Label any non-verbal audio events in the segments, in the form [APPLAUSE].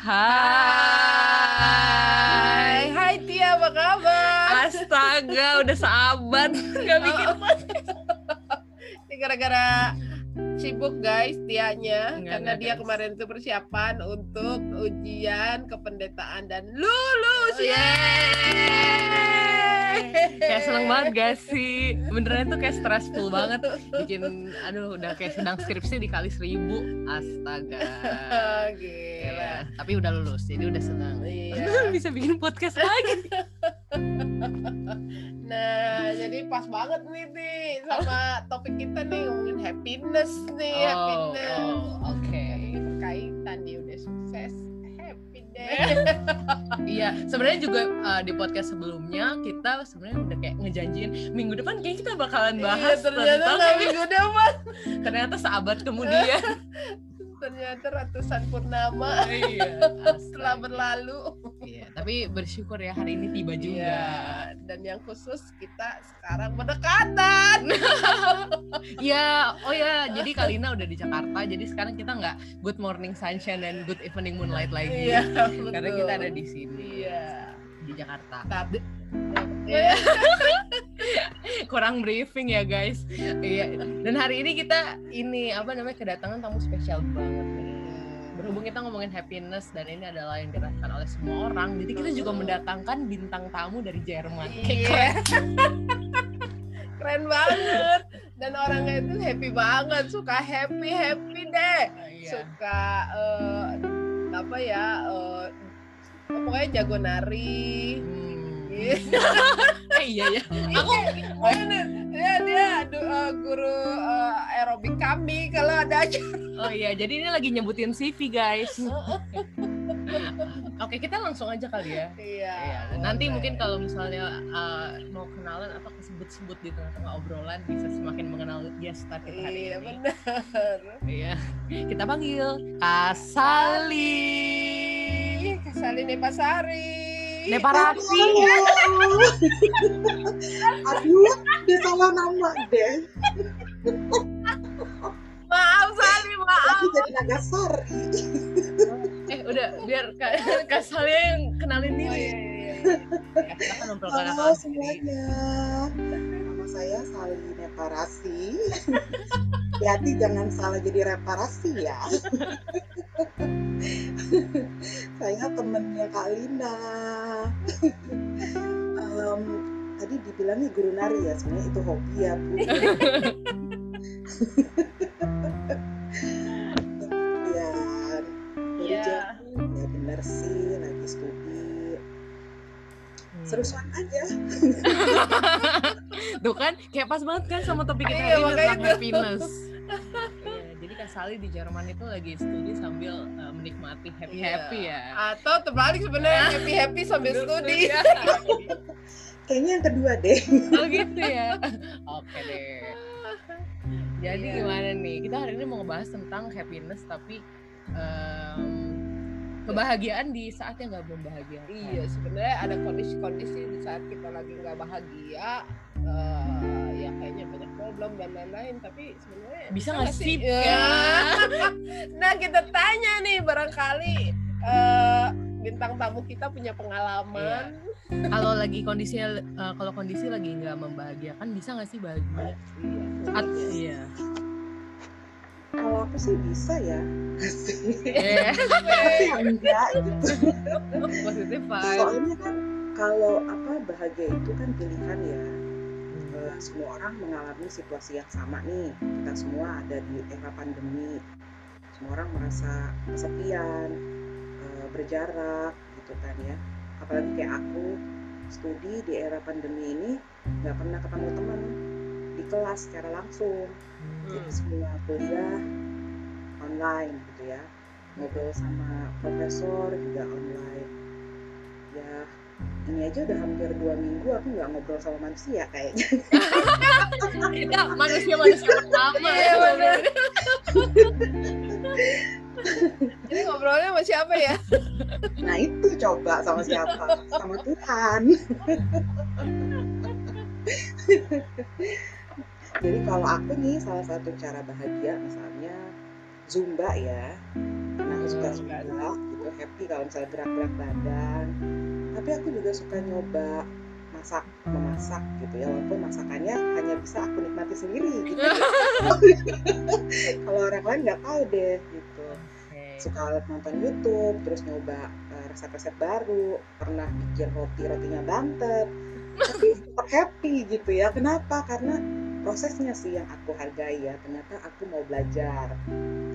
Hai. Hai Tia, apa kabar? Astaga, udah sahabat nggak bikin podcast. [LAUGHS] Ini gara-gara sibuk guys Tianya Enggak, karena enggak, dia guys. kemarin itu persiapan untuk ujian kependetaan dan lulus. Oh, Yeay. Kayak seneng banget gak sih? Beneran tuh kayak stressful banget. Bikin, aduh udah kayak sedang skripsi dikali seribu. Astaga. [LAUGHS] Gila. Ya, tapi udah lulus, jadi udah senang. Iya. [LAUGHS] Bisa bikin podcast lagi. [LAUGHS] Nah, jadi pas banget nih nih sama topik kita nih ngomongin happiness nih, Oh, happiness. oh, oke. Ini berkaitan dia udah sukses, happy deh. [LAUGHS] Iya, sebenarnya juga uh, di podcast sebelumnya kita sebenarnya udah kayak ngejanjiin minggu depan kayak kita bakalan bahas iya, ternyata tentang minggu depan. ternyata seabad kemudian. Ternyata ratusan purnama iya, [LAUGHS] setelah berlalu. Iya, tapi bersyukur ya hari ini tiba juga. Iya, dan yang khusus kita sekarang berdekatan. [LAUGHS] Iya, oh ya, jadi [LAUGHS] Kalina udah di Jakarta, jadi sekarang kita nggak good morning sunshine dan good evening moonlight lagi. Iya, betul. Karena kita ada di sini Iya. di Jakarta. Tapi Iya. Kurang briefing ya guys. Iya. Dan hari ini kita ini apa namanya kedatangan tamu spesial banget nih. Berhubung kita ngomongin happiness dan ini adalah yang dirasakan oleh semua orang, jadi kita juga mendatangkan bintang tamu dari Jerman. Iya. [LAUGHS] Keren banget. Dan orangnya itu happy banget, suka happy happy deh. keren. Iya. Suka eh, apa ya? eh, pokoknya jago nari. Hmm. [LAUGHS] Iya. Eh, iya ya. Aku Bener. dia dia eh, guru eh, aerobik kami kalau ada acara. Oh iya, jadi ini lagi nyebutin CV guys. [LAUGHS] Oke, kita langsung aja kali ya. Iya. Iya, nanti boleh. mungkin kalau misalnya uh, mau kenalan atau kesebut-sebut di tengah-tengah obrolan bisa semakin mengenal star kita hari Iya ini. benar. Iya, kita panggil Kasali. Kasali Nepasari. Neparasi. Aduh, dia salah nama deh. Maaf Sali, maaf. Aku jadi Nagasari. Eh, udah biar Kak Kasali yang kenalin Oh, diri. iya, iya, iya. Ya, memperkenalkan Halo semuanya. Nama saya Sali Reparasi. Hati jangan salah jadi reparasi ya. [LAUGHS] saya temennya Kak Lina. [LAUGHS] Em, tadi dibilangnya guru nari ya, sebenarnya itu hobi ya Bu. Kemudian [LAUGHS] dari Iya. Jerman, ya benar sih lagi studi Hmm. seru-seruan aja Tuh kan, kayak pas banget kan sama topik kita Iya, hari ini tentang happiness. Iya, Kak Sali di Jerman itu lagi studi sambil uh, menikmati happy happy Iya. ya. Atau terbalik sebenarnya happy happy sambil studi. Iya. [LAUGHS] kayaknya yang kedua deh oh gitu ya. Oke deh. Jadi Iya. gimana nih? Kita hari ini mau ngebahas tentang happiness tapi em, kebahagiaan di saat yang nggak membahagiakan. Iya, sebenarnya ada kondisi-kondisi di saat kita lagi nggak bahagia, eh, ya kayaknya banyak problem dan lain-lain. Tapi sebenarnya Bisa nggak sih? Ya. [LAUGHS] nah kita tanya nih, barangkali eh, bintang tamu kita punya pengalaman. Kalau lagi kondisinya, eh, kalau kondisi lagi nggak membahagiakan, bisa nggak sih bahagia? At- iya. kalau aku sih bisa ya Eh, [LAUGHS] tapi enggak gitu positif soalnya kan kalau apa bahagia itu kan pilihan ya semua orang mengalami situasi yang sama nih. Kita semua ada di era pandemi. Semua orang merasa kesepian eh, berjarak gitu kan ya. Apalagi kayak aku studi di era pandemi ini nggak pernah ketemu teman di kelas secara langsung. Jadi semua kuliah online gitu ya. Ngobrol sama profesor juga online. Ya ini aja udah hampir dua minggu aku nggak ngobrol sama manusia kayaknya Kita manusia-manusia pertama. Iya, bener. Ini ngobrolnya sama siapa ya? nah itu coba sama siapa sama Tuhan jadi kalau aku nih salah satu cara bahagia misalnya zumba ya nah suka zumba gitu happy kalau misalnya gerak-gerak badan tapi aku juga suka nyoba masak memasak gitu ya walaupun masakannya hanya bisa aku nikmati sendiri [LAUGHS] gitu. Kalau orang lain nggak tahu deh gitu. Suka nonton YouTube terus nyoba eh, resep-resep baru pernah bikin roti rotinya bantet. Tapi [LAUGHS] tetap happy gitu ya. Kenapa? Karena prosesnya sih yang aku hargai ya. Ternyata aku mau belajar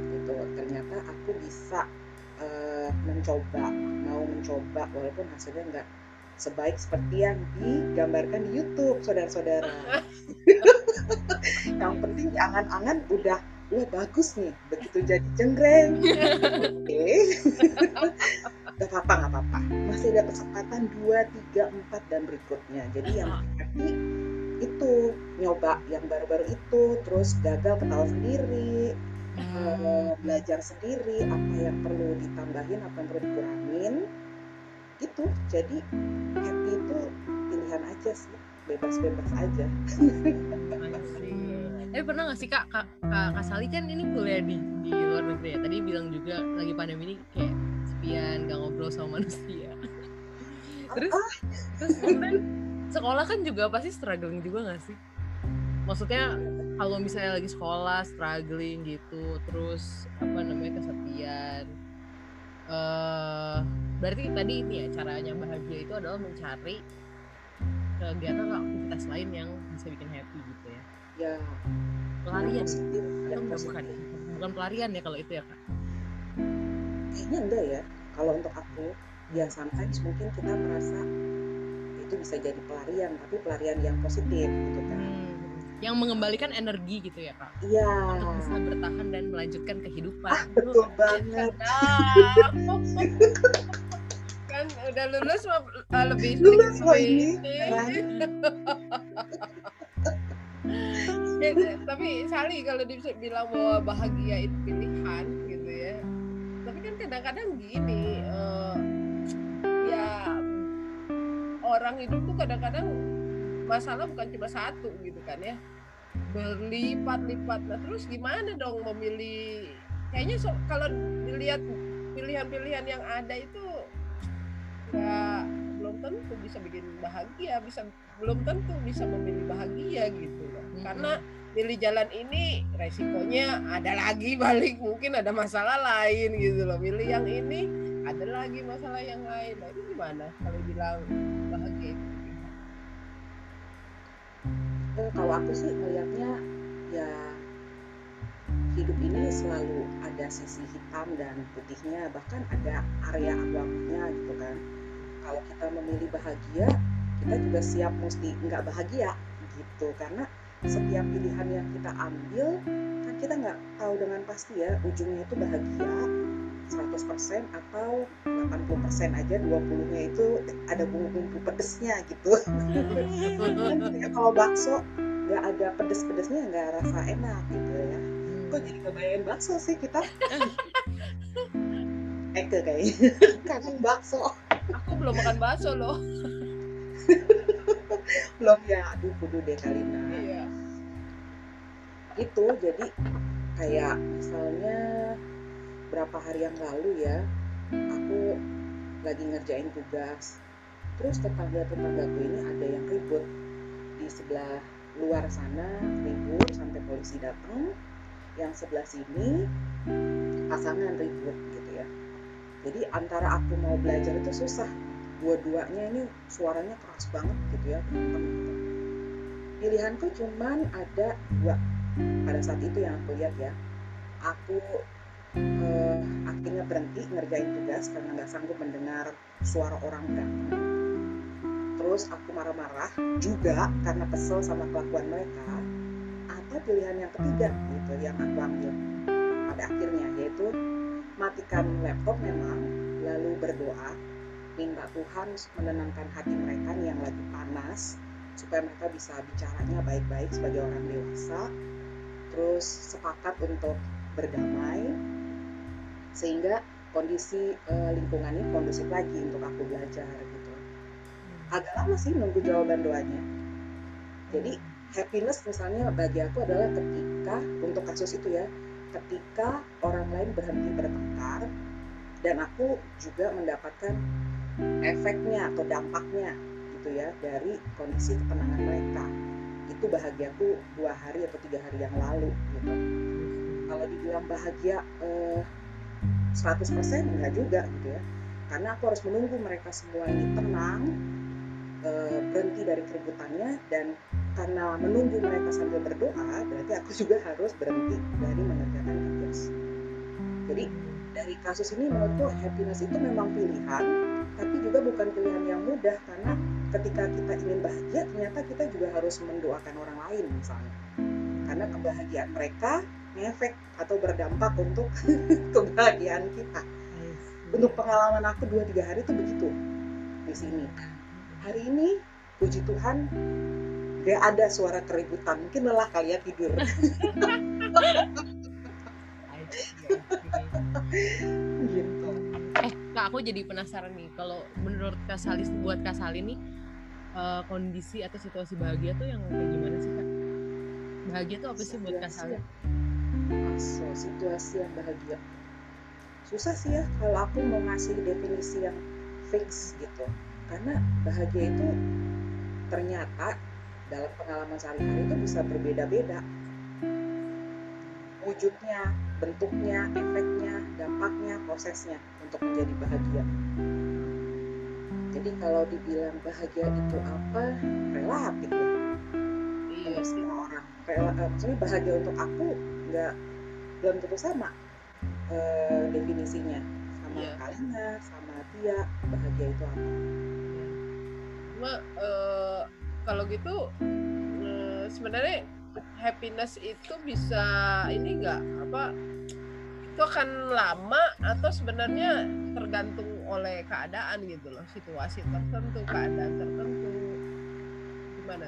gitu. Ternyata aku bisa eh, mencoba mau mencoba walaupun hasilnya nggak sebaik seperti yang digambarkan di YouTube saudara-saudara. [LAUGHS] Yang penting angan-angan udah wah bagus nih. Begitu jadi jenggreng oke. [LAUGHS] Gak apa-apa gak apa-apa. Masih ada kesempatan 2, 3, 4 dan berikutnya. Jadi yang happy itu nyoba yang baru-baru itu terus gagal ketawa sendiri eh, belajar sendiri apa yang perlu ditambahin apa yang perlu dikurangin. Gitu. Jadi happy itu pilihan aja sih. Bebas-bebas aja. Tapi pernah gak sih kak, kak, kak, Kak Sali kan ini kuliah di, di luar negeri ya. Tadi bilang juga lagi pandemi ini kayak sepian, gak ngobrol sama [LAUGHS] manusia. Terus, terus kemudian sekolah kan juga pasti struggling juga gak sih? Maksudnya kalau misalnya lagi sekolah struggling gitu Terus apa namanya kesepian eh Berarti tadi ini ya caranya bahagia itu adalah mencari kegiatan atau aktivitas lain yang bisa bikin happy gitu ya. Ya. Pelarian. Positif atau yang enggak, positif bukan. Bukan pelarian ya kalau itu ya kak. Kayaknya enggak ya. Kalau untuk aku ya sometimes mungkin kita merasa itu bisa jadi pelarian tapi pelarian yang positif gitu kan yang mengembalikan energi gitu ya kak? Iya. Untuk bisa bertahan dan melanjutkan kehidupan. Betul banget. [LAUGHS] Kan udah lulus uh, lebih Lulus loh ini, keren. Ya, tapi Sali kalau dibilang bahwa bahagia itu pilihan gitu ya. Tapi kan kadang-kadang gini eh, ya orang hidup tuh kadang-kadang masalah bukan cuma satu gitu kan ya. Berlipat-lipat. Nah terus gimana dong memilih? Kayaknya so, kalau dilihat pilihan-pilihan yang ada itu ya belum tentu bisa bikin bahagia bisa belum tentu bisa memilih bahagia gitu loh. Mhm. karena pilih jalan ini resikonya ada lagi [LAUGHS] balik mungkin ada masalah lain gitu loh. Pilih yang ini ada lagi masalah yang lain. Nah itu gimana kalau bilang bahagia kalau aku sih melihatnya ya hidup ini selalu ada sisi hitam dan putihnya bahkan ada area abu-abunya gitu kan. Kalau kita memilih bahagia kita juga siap mesti nggak bahagia gitu. Karena setiap pilihan yang kita ambil kan kita nggak tahu dengan pasti ya ujungnya itu bahagia 100% atau 80% aja 20 nya itu ada bumbu-bumbu pedesnya gitu. Kayak [LAUGHS] kalau bakso nggak ada pedes-pedesnya nggak rasa enak gitu ya. Kok jadi kebayangin bakso sih kita? [LAUGHS] Eke kayaknya. [LAUGHS] Kangen bakso. Aku belum makan bakso loh. Belum ya aduh kudu deh Kalina iya. Itu jadi kayak misalnya berapa hari yang lalu ya aku lagi ngerjain tugas. Terus tetangga tetanggaku ini ada yang ribut. Di sebelah luar sana ribut sampai polisi datang. Yang sebelah sini pasangan ribut gitu ya. Jadi antara aku mau belajar itu susah. Dua-duanya ini suaranya keras banget gitu ya pilihanku cuman ada dua. Pada saat itu yang aku lihat ya aku eh, akhirnya berhenti ngerjain tugas karena nggak sanggup mendengar suara orang berantem terus aku marah-marah juga karena kesel sama kelakuan mereka. Atau pilihan yang ketiga gitu yang aku ambil pada akhirnya yaitu matikan laptop memang lalu berdoa minta Tuhan menenangkan hati mereka yang lagi panas supaya mereka bisa bicaranya baik-baik sebagai orang dewasa. Terus sepakat untuk berdamai sehingga kondisi eh, lingkungannya kondusif lagi untuk aku belajar gitu. Agak lama sih nunggu jawaban doanya. Jadi happiness misalnya bagi aku adalah ketika untuk kasus itu ya ketika orang lain berhenti bertengkar dan aku juga mendapatkan efeknya atau dampaknya gitu ya dari kondisi ketenangan mereka. Itu bahagiaku dua hari atau tiga hari yang lalu gitu. Kalau dibilang bahagia eh, 100% enggak juga gitu ya. Karena aku harus menunggu mereka semua ini tenang eh, berhenti dari keributannya dan karena menunggu mereka sambil berdoa berarti aku juga harus berhenti dari mengerjakan tugas. Jadi dari kasus ini menurutku happiness itu memang pilihan tapi juga bukan pilihan yang mudah karena ketika kita ingin bahagia ternyata kita juga harus mendoakan orang lain misalnya. Karena kebahagiaan mereka ngefek atau berdampak untuk [LAUGHS] kebahagiaan kita. Untuk pengalaman aku dua tiga hari itu begitu di sini. Hari ini puji Tuhan gak ada suara keributan. Mungkin lelah kali ya tidur. [LAUGHS] Gitu. Eh kak aku jadi penasaran nih. Kalau menurut kak Sali buat kak Sali nih eh, kondisi atau situasi bahagia tuh yang kayak gimana sih kak? Bahagia tuh apa sih buat kak Sali so, situasi yang bahagia susah sih ya kalau aku mau ngasih definisi yang fix gitu karena bahagia itu ternyata dalam pengalaman sehari-hari itu bisa berbeda-beda wujudnya, bentuknya, efeknya, dampaknya, prosesnya untuk menjadi bahagia. Jadi kalau dibilang bahagia itu apa, relatif ya. Iya semua orang. Rela, eh, maksudnya bahagia untuk aku nggak belum tentu sama eh, definisinya sama Iya. Kalina, sama Tia bahagia itu apa? Cuma eh, kalau gitu eh, sebenarnya happiness itu bisa ini enggak apa itu akan lama atau sebenarnya tergantung oleh keadaan gitu loh situasi tertentu keadaan tertentu gimana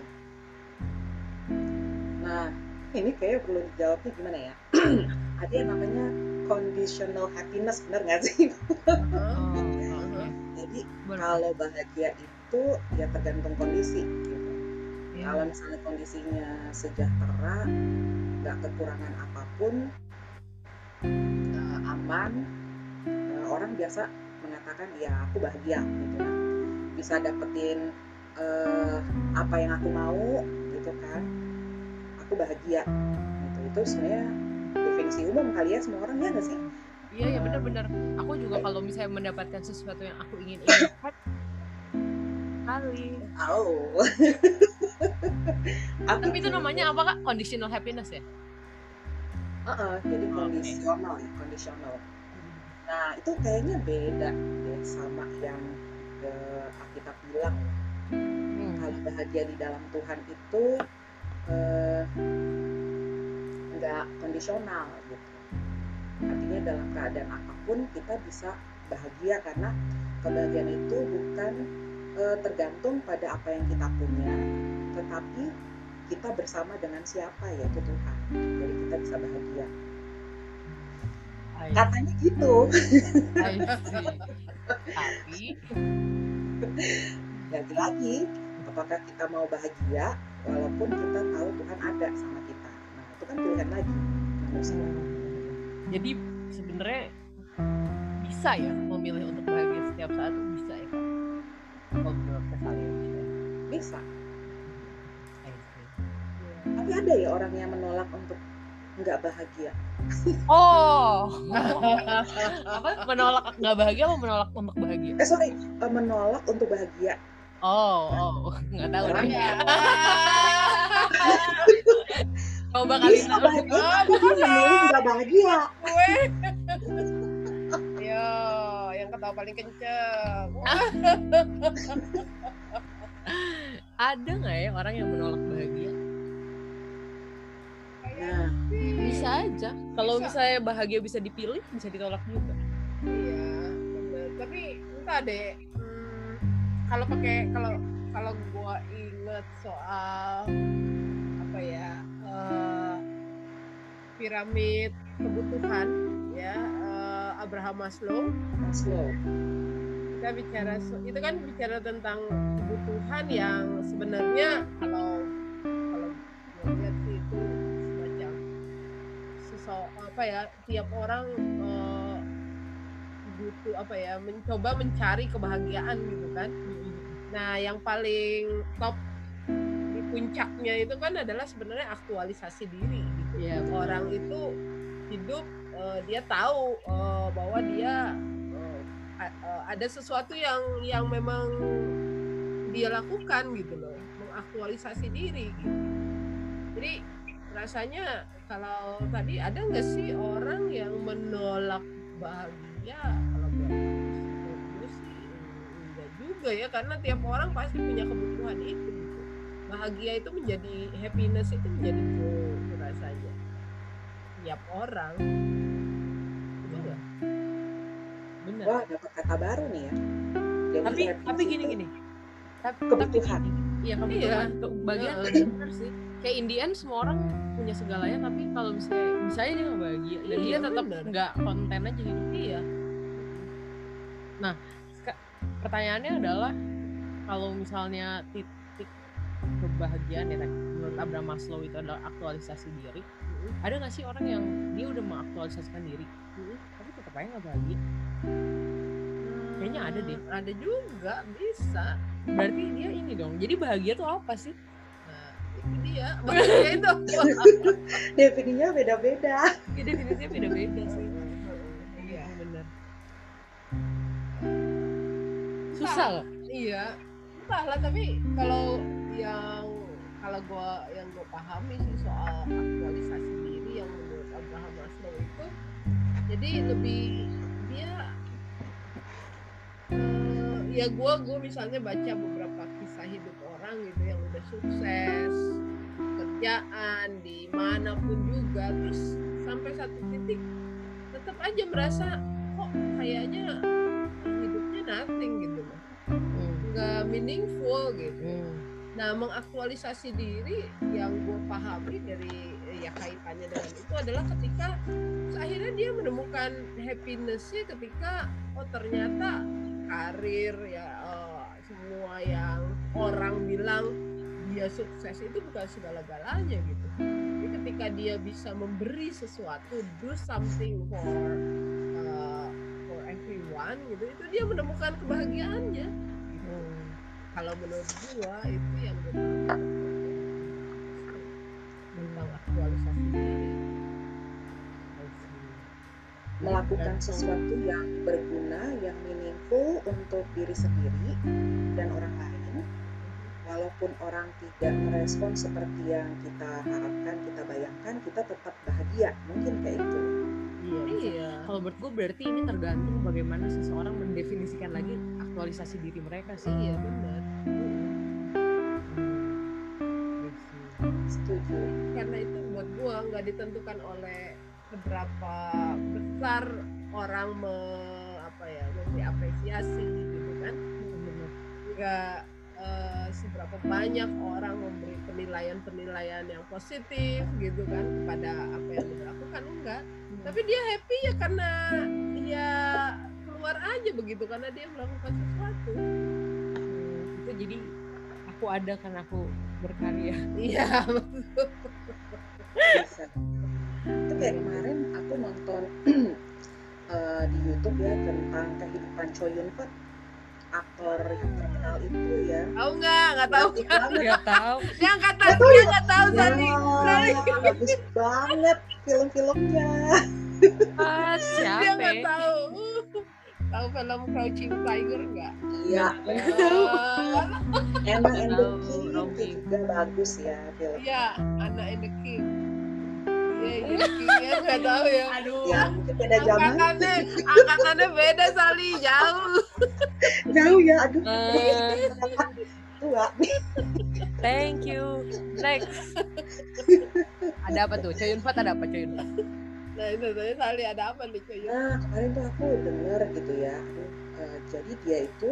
Nah, ini kayaknya perlu dijawabnya gimana ya? [CLEARS THROAT] Ada yang namanya conditional happiness, benar nggak sih? [LAUGHS] Oh. Jadi kalau bahagia itu ya tergantung kondisi. Gitu. Iya. Kalau misalnya kondisinya sejahtera, nggak kekurangan apa pun, eh, aman, eh, orang biasa mengatakan ya aku bahagia gitu kan. Bisa dapetin eh, apa yang aku mau gitu kan. Bahagia gitu. Itu sebenarnya definisi umum kali ya semua orang ya nggak sih? Iya ya benar-benar. Aku juga kalau misalnya mendapatkan sesuatu yang aku ingin inginkan kali. Oh. [LAUGHS] Aku Tapi itu namanya apa kak? Conditional happiness ya? Heeh, jadi Oke. kondisional ya, kondisional. Nah, itu kayaknya beda deh sama yang eh, Alkitab bilang. Hmm. Kalau bahagia di dalam Tuhan itu eh, nggak kondisional gitu. Artinya dalam keadaan apa pun kita bisa bahagia karena kebahagiaan itu bukan eh, tergantung pada apa yang kita punya, tetapi kita bersama dengan siapa yaitu Tuhan. Jadi kita bisa bahagia. I, Katanya gitu. Tapi lagi-lagi apakah kita mau bahagia walaupun kita tahu Tuhan ada sama kita. Nah itu kan pilihan lagi. Jadi sebenarnya bisa ya memilih untuk bahagia setiap saat? Tuh bisa ya kak? Kalau menurut kak Sali bisa. I see. tapi ada ya orang yang menolak untuk nggak bahagia. Oh, [LAUGHS] apa? Menolak nggak bahagia atau menolak untuk bahagia? eh sorry. Eh, menolak untuk bahagia Oh, oh, [LAUGHS] nggak tahu. Ya. [LAUGHS] Coba kali bisa bahagia tapi dia memilih nggak bahagia. Gue. Yo yang ketawa paling kenceng. [LAUGHS] Ada nggak ya orang yang menolak bahagia? nah Bisa aja. Kalau misalnya bahagia bisa dipilih, bisa ditolak juga. iya tapi entah deh kalau pakai kalau kalau gua inget soal apa ya eh, piramid kebutuhan ya eh, Abraham Maslow. Maslow. Kita bicara itu kan bicara tentang kebutuhan yang sebenarnya kalau kalau gue lihat sih itu semacam so apa ya tiap orang eh, butuh apa ya mencoba mencari kebahagiaan gitu kan. Nah yang paling top di puncaknya itu kan adalah sebenarnya aktualisasi diri gitu. Iya, betul. orang itu hidup eh, dia tahu eh, bahwa dia eh, ada sesuatu yang yang memang dia lakukan gitu loh mengaktualisasi diri gitu. Jadi rasanya kalau tadi ada nggak sih orang yang menolak bahagia kalau buat sih enggak juga ya karena tiap orang pasti punya kebutuhan itu gitu. bahagia itu menjadi happiness itu menjadi goal rasanya. Tiap orang. Itu enggak bener. Wah, dapat kata baru nih ya. Jadi tapi tapi gini gini. Tapi kebutuhan. tapi gini, iya kebutuhan. Kebahagiaan Heeh. bener sih. Kayak Indian semua orang punya segalanya tapi kalau misalnya misalnya dia nggak bahagia dan Iya, dia tetap nggak konten aja hidup iya pertanyaannya adalah kalau misalnya titik kebahagiaan ya menurut Abraham Maslow itu adalah aktualisasi diri ada nggak sih orang yang dia udah mengaktualisasikan diri? Tapi tetap aja nggak bahagia. Kayaknya ada deh. Hmm, ada juga bisa. Berarti dia ini dong. Jadi bahagia tuh apa sih? Nah itu dia bahagia itu. [LAUGHS] Definisinya beda-beda. ya, definisinya beda-beda sih susah loh iya. Entahlah tapi kalau yang kalau gua yang gue pahami sih soal aktualisasi diri yang menurut Abraham Maslow itu jadi lebih dia eh, ya gua gua misalnya baca beberapa kisah hidup orang gitu yang udah sukses kerjaan di mana pun juga terus sampai satu titik tetap aja merasa kok kayaknya hidupnya nothing gitu nggak meaningful gitu Nah, mengaktualisasi diri yang gue pahami dari eh, ya kaitannya dengan itu adalah ketika akhirnya dia menemukan happinessnya ketika oh ternyata karir ya eh, semua yang orang bilang dia sukses itu bukan segala-galanya gitu. Jadi ketika dia bisa memberi sesuatu, do something for eh, for everyone gitu, itu dia menemukan kebahagiaannya. Kalau menurut gua itu yang gua tahu tentang aktualisasi diri Melakukan sesuatu yang berguna, yang meaningful untuk diri sendiri dan orang lain. Walaupun orang tidak merespon seperti yang kita harapkan, kita bayangkan, kita tetap bahagia. Mungkin kayak itu. iya iya kalau menurut gue berarti ini tergantung bagaimana seseorang mendefinisikan lagi aktualisasi diri mereka sih iya benar Setuju. karena itu buat gua nggak ditentukan oleh seberapa besar orang me, apa ya memberi apresiasi gitu kan. Nggak eh, seberapa banyak orang memberi penilaian-penilaian yang positif gitu kan kepada apa yang dia lakukan enggak tapi dia happy ya karena ya keluar aja begitu karena dia melakukan sesuatu. Hmm, itu jadi aku ada karena aku berkarya. Iya. Itu kayak kemarin aku nonton [CLEARS THROAT] eh, di YouTube ya tentang kehidupan Choi Yun Fat. Aktor yang terkenal itu ya. tahu nggak? Nggak tahu nggak tahu. dia nggak tahu. Dia nggak tahu Ya, Sani. Sani bagus banget film-filmnya. ah, dia siapa nggak ya? tahu tahu film Crouching Tiger nggak Iya, Eh, Emma and the King itu juga bagus ya film. Iya, Anna and the King. Iya, iya, ya nggak tahu ya. aduh Ya mungkin beda zaman. Angkatannya, angkatannya beda Sali, jauh. Jauh ya, aduh. Eh, Tua. thank you next ada apa tuh Coyun Fat ada apa Coyun Fat Nah itu tadi ada apa nih cuy? Nah kemarin tuh aku denger gitu ya. Eh, jadi dia itu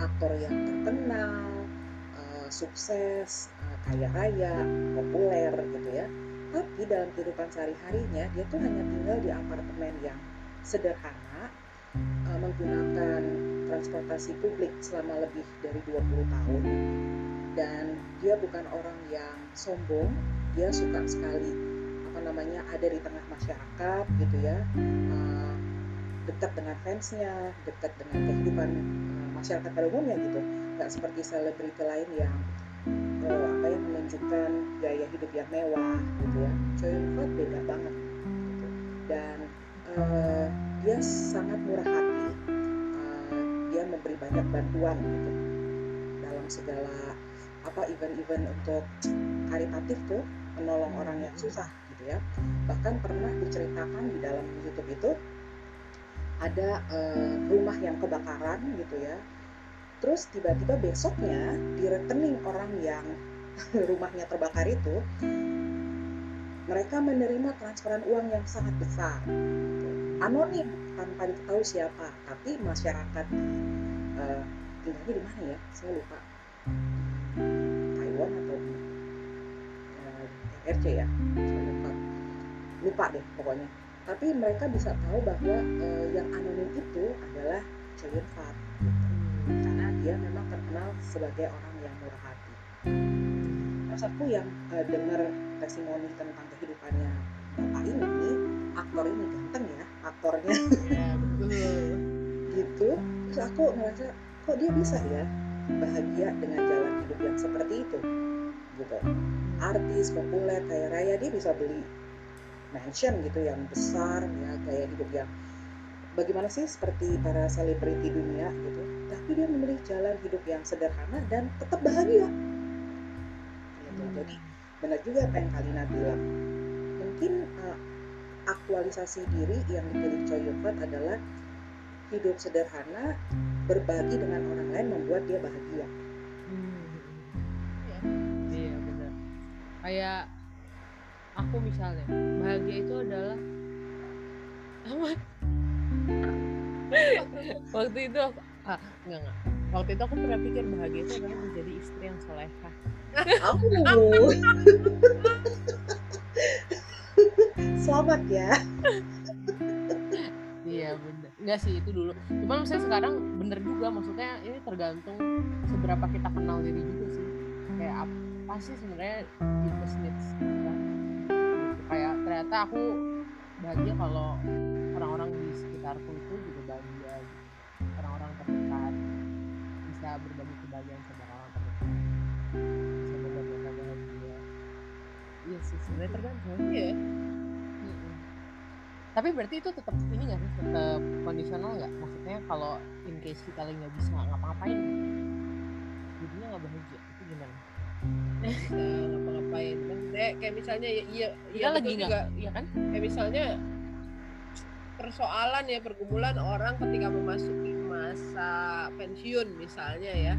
aktor yang terkenal, eh, sukses, eh, kaya raya, populer gitu ya. Tapi dalam kehidupan sehari-harinya dia tuh hanya tinggal di apartemen yang sederhana, eh, menggunakan transportasi publik selama lebih dari 20 tahun. Dan dia bukan orang yang sombong, dia suka sekali ada di tengah masyarakat gitu ya uh, dekat dengan fansnya dekat dengan kehidupan uh, masyarakat pada umumnya gitu. Nggak seperti selebriti lain yang uh, apa yang menunjukkan gaya hidup yang mewah gitu ya. Choi Fat beda banget gitu. dan uh, dia sangat murah hati uh, dia memberi banyak bantuan gitu dalam segala apa event-event untuk karitatif tuh menolong orang yang susah. gitu ya. Bahkan pernah diceritakan di dalam YouTube itu ada uh, rumah yang kebakaran gitu ya. Terus tiba-tiba besoknya di rekening orang yang [LAUGHS] rumahnya terbakar itu mereka menerima transferan uang yang sangat besar. Gitu. anonim tanpa diketahui siapa. Tapi masyarakat uh, tinggalnya di mana ya? Saya lupa. Taiwan atau uh, RC ya lupa deh pokoknya. Tapi mereka bisa tahu bahwa uh, yang anonim itu adalah Cheyenne Fat karena dia memang terkenal sebagai orang yang murah hati. Terus aku yang uh, dengar testimoni tentang kehidupannya bapak ini aktor ini ganteng ya aktornya. [LAUGHS] Ya betul. Gitu. Terus aku ngerasa kok dia bisa ya bahagia dengan jalan hidup yang seperti itu? Gitu. Artis populer kaya raya dia bisa beli mansion gitu yang besar ya gaya hidup yang bagaimana sih seperti para selebriti dunia gitu? Tapi dia memilih jalan hidup yang sederhana dan tetap bahagia. Gitu. Jadi benar juga apa yang Kalina bilang. Mungkin uh, aktualisasi diri yang dipilih Choi Yun adalah hidup sederhana berbagi dengan orang lain membuat dia bahagia. Iya benar. Kayak aku misalnya bahagia itu adalah apa waktu itu aku, ah enggak enggak. Waktu itu aku pernah pikir bahagia itu adalah menjadi istri yang solehah. Aku selamat ya. Iya bener. Enggak sih itu dulu. Cuman misalnya sekarang bener juga maksudnya ini tergantung seberapa kita kenal diri juga sih. Kayak apa sih sebenarnya deepest needs kita ternyata aku bahagia kalau orang-orang di sekitarku itu juga bahagia gitu. orang-orang terdekat bisa berbagi kebahagiaan sama orang terdekat bisa mereka bahagia iya sih sebenarnya tergantung iya Mm-mm. Tapi berarti itu tetap ini nggak sih tetap kondisional nggak? Maksudnya kalau in case kita lagi nggak bisa ngapa-ngapain, jadinya nggak bahagia. Itu gimana? [LAUGHS] bisa ngapa-ngapain kan kayak misalnya ya iya iya lagi juga. iya kan? kayak misalnya persoalan ya pergumulan orang ketika memasuki masa pensiun misalnya ya.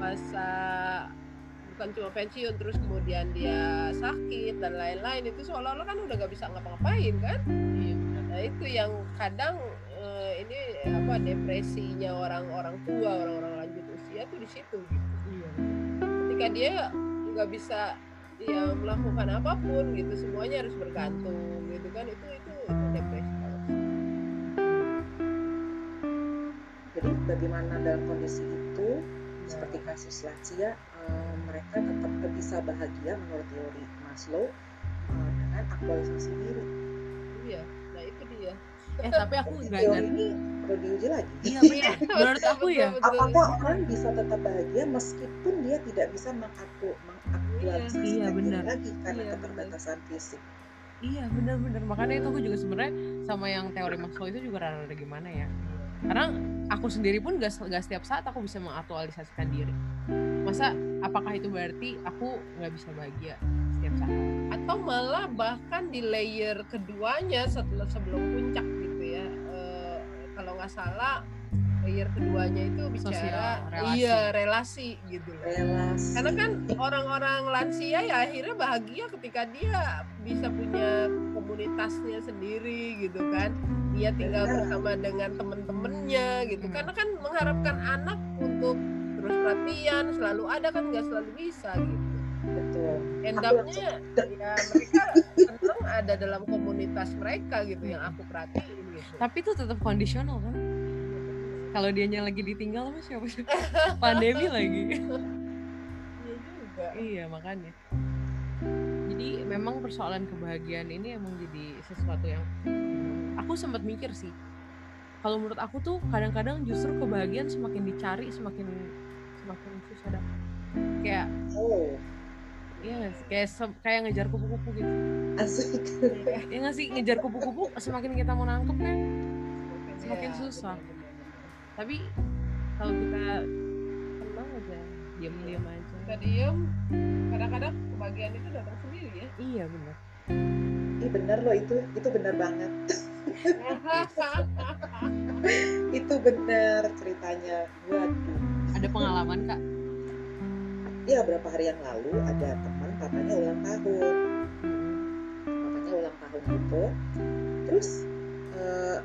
Masa bukan cuma pensiun terus kemudian dia sakit dan lain-lain itu seolah-olah kan udah gak bisa ngapa-ngapain kan? Iya nah itu yang kadang eh, ini apa depresinya orang-orang tua orang-orang lanjut usia tuh di situ gitu. Iya. ketika dia nggak bisa ya melakukan apa pun gitu. Semuanya harus bergantung gitu kan. Itu itu, itu depresi jadi bagaimana dalam kondisi itu seperti kasus lansia eh, mereka tetap bisa bahagia menurut teori Maslow eh, dengan aktualisasi diri. Iya nah itu dia. Eh tapi aku nggak teori ini perlu diuji lagi. Iya iya. [LAUGHS] Menurut aku ya. Apakah orang bisa tetap bahagia meskipun dia tidak bisa mengaktu Iya, diri benar. lagi karena Iya, keterbatasan fisik Iya benar-benar. Makanya itu aku juga sebenarnya sama yang teori Maslow itu juga rada-rada gimana ya. Karena aku sendiri pun gak, gak setiap saat aku bisa mengaktualisasikan diri. Masa apakah itu berarti aku nggak bisa bahagia setiap saat? atau malah bahkan di layer keduanya setelah sebelum puncak gitu ya Eh, kalau nggak salah layer keduanya itu bicara Sosial, relasi. iya relasi gitu loh relasi karena kan orang-orang lansia ya akhirnya bahagia ketika dia bisa punya komunitasnya sendiri gitu kan dia tinggal Benar. bersama dengan temen-temennya gitu Hmm. karena kan mengharapkan anak untuk terus perhatian selalu ada kan nggak selalu bisa gitu betul end Aku up-nya ya mereka ada dalam komunitas mereka gitu yang aku perhatiin gitu Tapi itu tetap kondisional kan? Kalau dianya lagi ditinggal sama siapa sih? [LAUGHS] Pandemi lagi. iya juga iya makanya. Jadi memang persoalan kebahagiaan ini emang jadi sesuatu yang aku sempat mikir sih kalau menurut aku tuh kadang-kadang justru kebahagiaan semakin dicari semakin semakin susah dapat kayak oh Iya, kayak kayak ngejar kupu-kupu gitu. asik Ya nggak sih ngejar kupu-kupu semakin kita mau nangkep kan, Semakin Ya, susah. Tapi kalau kita tenang aja, diam-diam aja. kita diem kadang-kadang kebahagiaan itu datang sendiri ya Iya benar. Ih bener loh itu, itu bener banget. [LAUGHS] itu bener ceritanya. Waduh. Ada pengalaman kak? Ya berapa hari yang lalu ada teman papanya ulang tahun. Papanya ulang tahun gitu. Terus eh,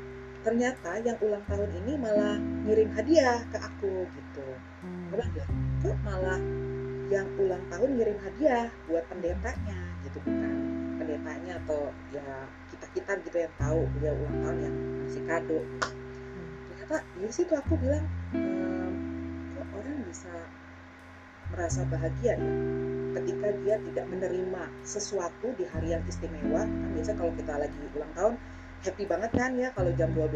ternyata yang ulang tahun ini malah ngirim hadiah ke aku gitu. Hmm. Gue bilang, "Lah, kok malah yang ulang tahun ngirim hadiah buat pendetanya gitu bukan pendetanya atau ya kita kita gitu yang tahu dia ulang tahun yang ngasih kado ternyata di situ aku bilang ehm, kok orang bisa merasa bahagia ya ketika dia tidak menerima sesuatu di hari yang istimewa kan biasa kalau kita lagi ulang tahun happy banget kan ya kalau jam 12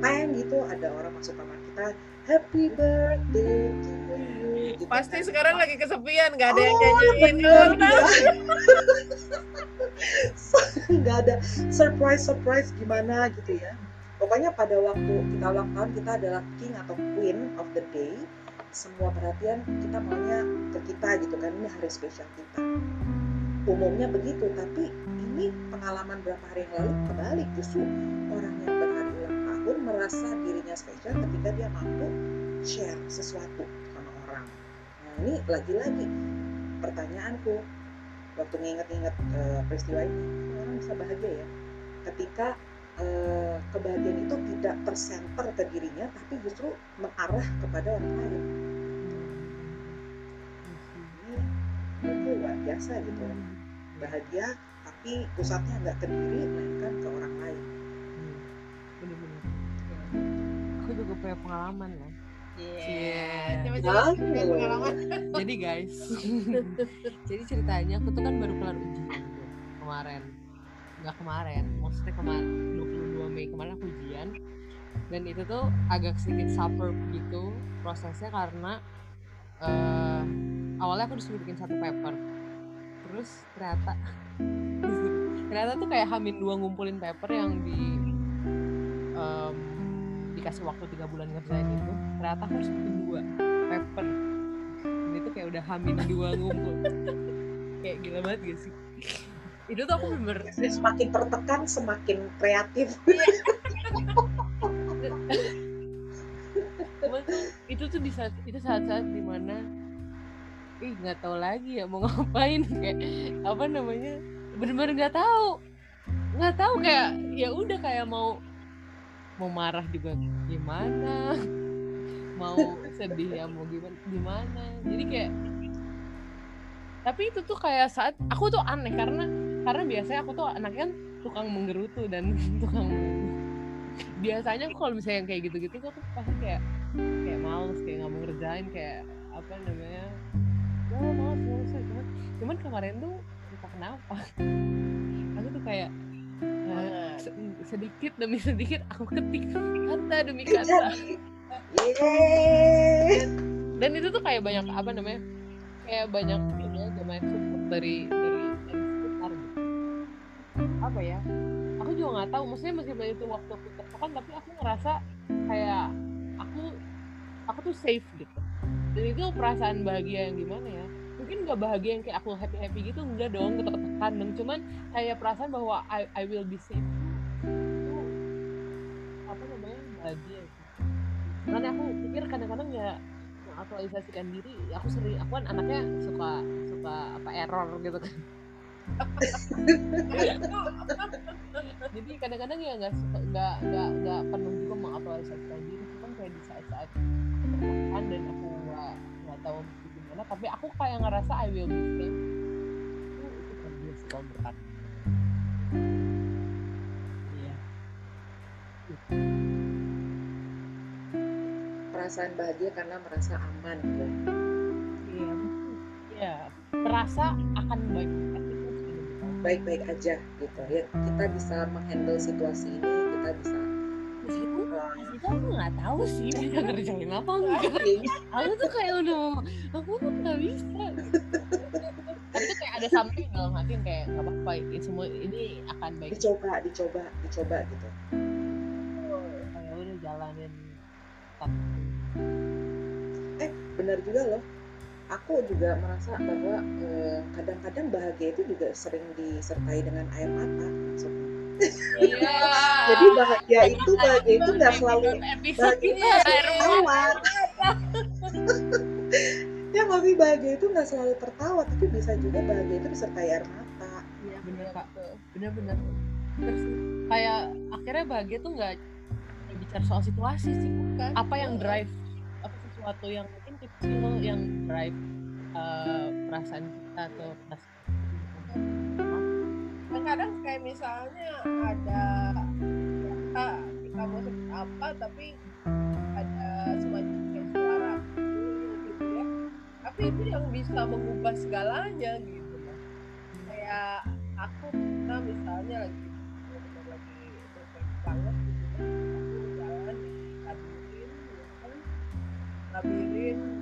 teng gitu ada orang masuk kamar kita happy birthday to you gitu pasti kan. sekarang lagi kesepian nggak ada yang Oh, nyanyiin. bener, tahun. [LAUGHS] nggak ada. Surprise surprise gimana gitu ya. Pokoknya pada waktu kita ulang tahun kita adalah king atau queen of the day. Semua perhatian kita maunya ke kita gitu kan ini hari spesial kita umumnya begitu tapi ini pengalaman berapa hari yang lalu kebalik justru orang yang berhari ulang tahun merasa dirinya spesial ketika dia mampu share sesuatu sama orang. Nah ini lagi-lagi pertanyaanku waktu nginget-nginget eh, peristiwa ini orang bisa bahagia ya? Ketika eh, kebahagiaan itu tidak tersenter ke dirinya tapi justru mengarah kepada orang lain biasa gitu bahagia tapi pusatnya nggak ke diri melainkan ke orang lain Bener-bener. Aku juga punya pengalaman loh. Coba coba Wow. share pengalaman. [LAUGHS] jadi guys, [LAUGHS] jadi ceritanya aku tuh kan baru kelar ujian tuh kemarin. Nggak kemarin, maksudnya kemarin 22 Mei kemarin aku ujian. Dan itu tuh agak sedikit suffer gitu prosesnya karena eh, awalnya aku disuruh bikin satu paper. Terus ternyata [LAUGHS] ternyata tuh kayak hamin dua ngumpulin paper yang di em, dikasih waktu tiga bulan ngerjain itu. Ternyata harus bikin dua paper. Dan itu kayak udah hamin dua ngumpul. [LAUGHS] Kayak gila banget gak sih? Itu tuh aku bener semakin tertekan semakin kreatif. [LAUGHS] Tuh itu tuh di saat itu saat-saat di mana ih nggak tahu lagi ya mau [LAUGHS] ngapain kayak apa namanya bener-bener nggak tahu. Nggak tahu kayak ya udah kayak mau mau marah juga gimana [LAUGHS] mau sedih ya mau gimana gimana. Jadi kayak tapi itu tuh kayak saat aku tuh aneh karena karena biasanya aku tuh anaknya kan tukang menggerutu dan [LAUGHS] tukang biasanya aku kalau misalnya kayak gitu-gitu tuh aku pasti kayak kayak males kayak nggak mau ngerjain kayak apa namanya ya males males ya. cuman cuman kemarin tuh entah kenapa. Aku tuh kayak se- sedikit demi sedikit aku ketik kata demi kata. Yeay. dan itu tuh kayak banyak apa namanya kayak banyak ini aja banyak support dari dari dari sekitar gitu. Apa ya aku juga nggak tahu maksudnya meskipun itu waktu aku tertekan tapi aku ngerasa kayak aku aku tuh safe gitu dan itu perasaan bahagia yang gimana ya? Mungkin nggak bahagia yang kayak aku happy happy gitu enggak dong ketekan dong. Cuman kayak perasaan bahwa I, I will be safe. Itu apa namanya? Bahagia gitu. makanya aku pikir kadang-kadang ya mengaktualisasikan diri. Aku sering aku kan anaknya suka suka apa error gitu kan. Jadi kadang-kadang ya nggak suka nggak nggak nggak penuh juga mengaktualisasikan diri. Cuman kayak di saat-saat tertekan dan aku tahu gimana tapi aku kayak ngerasa I will be safe itu iya. Perasaan bahagia karena merasa aman ya. iya iya. Merasa akan baik. Baik-baik aja gitu. Ya kita bisa menghandle situasi ini kita bisa situ aku nggak tahu sih bisa ngerjain apa enggak. Aku tuh kayak udah, aku tuh nggak bisa. Tapi tuh kayak ada something dalam hati yang kayak nggak apa-apa. Ini semua ini akan baik. dicoba dicoba dicoba gitu Kayak udah jalanin. benar juga loh aku juga merasa bahwa eh, kadang-kadang bahagia itu juga sering disertai dengan air mata maksudnya Iya. jadi bahagia itu bahagia itu nggak selalu bahagia itu nggak tertawa ya tapi bahagia itu nggak selalu tertawa tapi bisa juga bahagia itu disertai air mata Iya bener kak. Bener-bener. Terus kayak akhirnya bahagia tuh nggak nggak bicara soal situasi sih. Bukan. Apa yang drive apa sesuatu yang mungkin kecil yang drive uh, perasaan kita atau perasaan kadang kayak misalnya ada kita mau apa tapi ada semacam kayak suara gitu ya. Tapi itu yang bisa mengubah segalanya gitu. Loh kayak aku pernah misalnya lagi lagi banget gitu ya aku jalan di ya kan labirin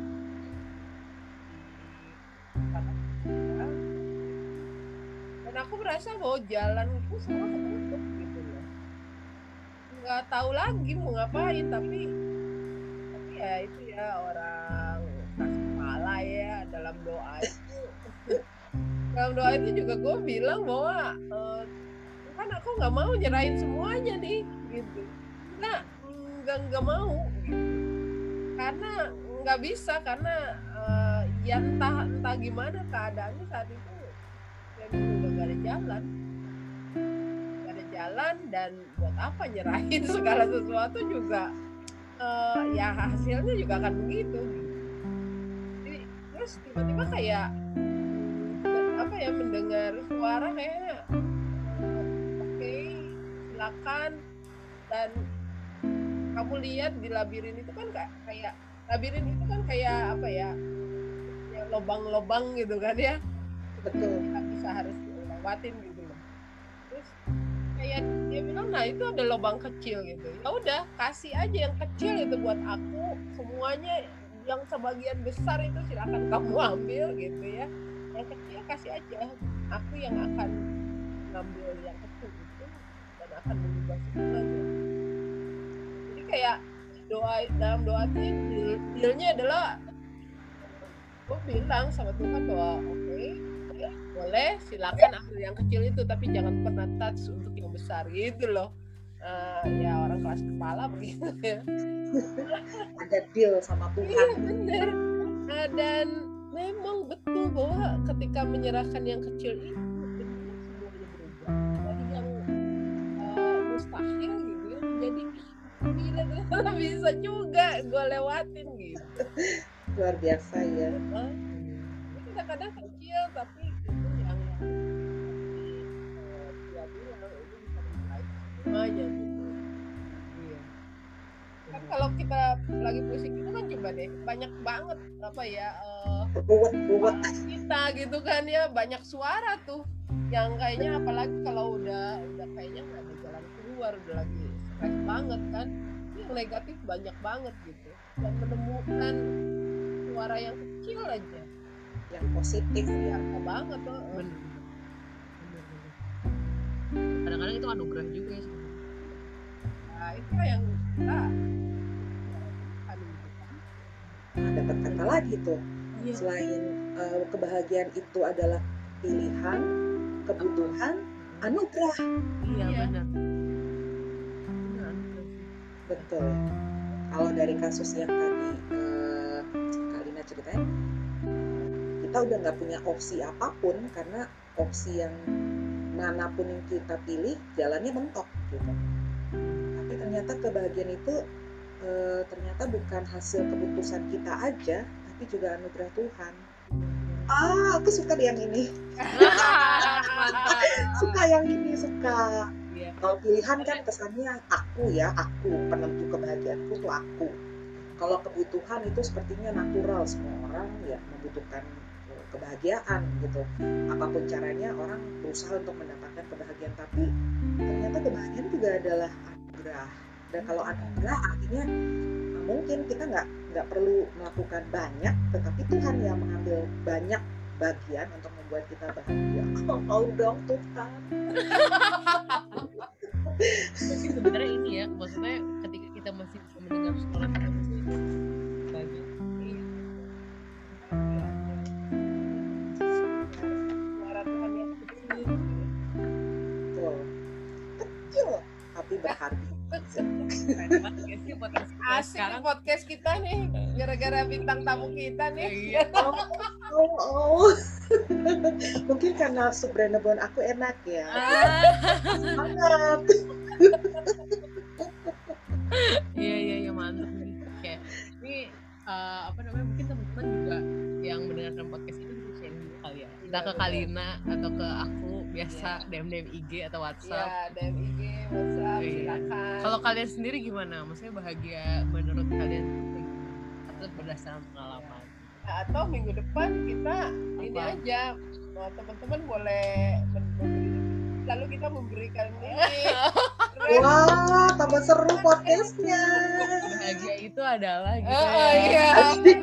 aku merasa bahwa jalanku semua ketutup gitu loh. Nggak tahu lagi mau ngapain tapi tapi ya itu ya orang keras kepala ya dalam doa itu. [LAUGHS] Dalam doa itu juga gue bilang bahwa eh, kan aku nggak mau nyerahin semuanya nih gitu. Nah nggak nggak mau gitu. karena nggak bisa karena eh, ya entah entah gimana keadaannya saat itu ada jalan. Gak ada jalan dan buat apa nyerahin [LAUGHS] segala sesuatu juga eh, ya hasilnya juga akan begitu. Jadi terus tiba-tiba kayak apa ya mendengar suara kayak oke silakan. Dan kamu lihat di labirin itu kan kayak kayak labirin itu kan kayak apa ya ya lobang-lobang gitu kan ya. Betul. Kita bisa harus lewatin gitu loh. Terus kayak dia bilang nah itu ada lubang kecil gitu. Ya udah kasih aja yang kecil itu buat aku. Semuanya yang sebagian besar itu silakan kamu ambil gitu ya. Yang kecil kasih aja. Aku yang akan ngambil yang kecil itu dan akan mengubah semuanya. Jadi kayak doa dalam doa itu deal, dealnya adalah gue bilang sama Tuhan bahwa oke boleh silakan ambil yang kecil itu tapi jangan pernah touch untuk yang besar gitu loh. Eh, ya orang kelas kepala begitu ya. Ada deal sama iya Tuhan bener. Nah, dan memang betul bahwa ketika menyerahkan yang kecil itu semuanya berubah. Dari yang eh, mustahil gitu ya menjadi gila [LAUGHS] ternyata bisa juga gue lewatin gitu. Luar biasa ya. Kadang-kadang kecil tapi membaik semuanya gitu. Iya. kan kalau kita lagi pusing itu kan coba deh banyak banget apa ya eh, ruwet ruwet kita gitu kan ya banyak suara tuh. Yang kayaknya apalagi kalau udah udah kayaknya nggak ada jalan keluar udah lagi stres banget kan. Yang negatif banyak banget gitu. Dan menemukan suara yang kecil aja. Yang positif. Ya banget tuh bener. Kadang-kadang itu anugerah juga ya. Sebenarnya. nah itu yang kita nah, dapat kata lagi tuh Iya. selain eh, kebahagiaan itu adalah pilihan kebutuhan anugerah Iya Iya. benar. Betul kalau dari kasus yang tadi eh, Kalina ceritanya kita udah nggak punya opsi apa pun karena opsi yang mana pun yang kita pilih jalannya mentok gitu ternyata kebahagiaan itu eh, ternyata bukan hasil keputusan kita aja tapi juga anugerah Tuhan. Ah aku suka yang ini. [LAUGHS] Suka yang ini suka. Iya. kalau pilihan kan kesannya aku ya aku penentu kebahagiaanku tuh aku. Kalau kebutuhan itu sepertinya natural semua orang ya membutuhkan eh, kebahagiaan gitu. Apa pun caranya orang berusaha untuk mendapatkan kebahagiaan tapi ternyata kebahagiaan juga adalah anugerah. Dan kalau anugerah artinya nah, mungkin kita nggak nggak perlu melakukan banyak tetapi Tuhan yang mengambil banyak bagian untuk membuat kita bahagia. [LAUGHS] Oh, mau dong Tuhan. [LAUGHS] Sebenarnya ini ya maksudnya ketika kita masih bisa mendengar suara gara-gara bintang tamu kita nih. Iya. [LAUGHS] Oh, oh. [LAUGHS] mungkin karena sup aku enak ya. Ah, banget [LAUGHS] iya iya iya mantap nih. Kayak ini eh, apa namanya mungkin teman-teman juga yang mendengarkan podcast ini bisa sharing juga kali ya. Entah ke benar. Kalina atau ke aku biasa DM DM IG atau WhatsApp. Ya DM IG WhatsApp Iya. silakan. Kalau kalian sendiri gimana? Maksudnya bahagia menurut kalian itu berdasarkan pengalaman. Nah, atau minggu depan kita ini Apa? aja oh, teman-teman boleh memberi lalu kita memberikan ini. [LAUGHS] Wah tambah seru podcastnya. Bahagia itu adalah gitu Oh, ya. iya.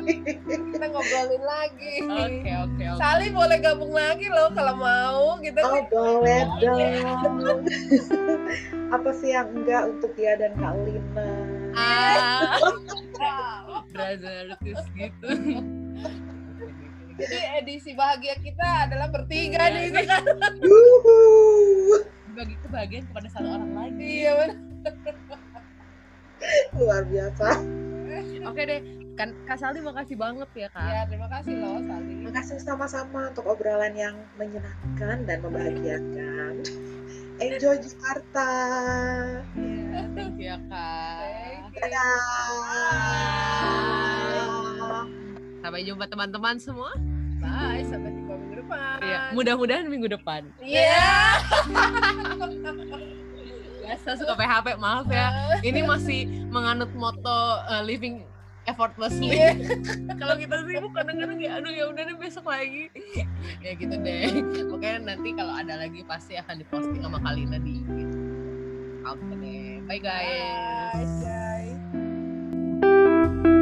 [LAUGHS] Kita ngobrolin lagi. Oke oke oke. Sali boleh gabung lagi loh kalau mau kita Oh boleh dong. [LAUGHS] Apa sih yang enggak untuk dia dan Kak Lina? ah Wow. brotherkus gitu Jadi edisi bahagia kita adalah bertiga Iya. nih itu kan. Bagi kebahagiaan kepada satu orang lagi Iya benar. Luar biasa. oke deh kan Kak Saldi makasih banget ya kak Ya terima kasih loh Sali. Terima kasih sama-sama untuk obrolan yang menyenangkan dan membahagiakan. Enjoy Jakarta. Iya, thank you ya kak Thank you. Dadah. sampai jumpa teman-teman semua Bye sampai jumpa minggu depan. Iya, mudah-mudahan minggu depan Iya. biasa suka PHP maaf ya ini masih menganut moto uh, living effortlessly. Yeah. [LAUGHS] kalau kita sibuk kadang-kadang ya aduh ya udah deh besok lagi. [LAUGHS] Ya gitu deh. Pokoknya nanti kalau ada lagi pasti akan diposting sama Kalina di IG oke okay. bye guys. Bye guys.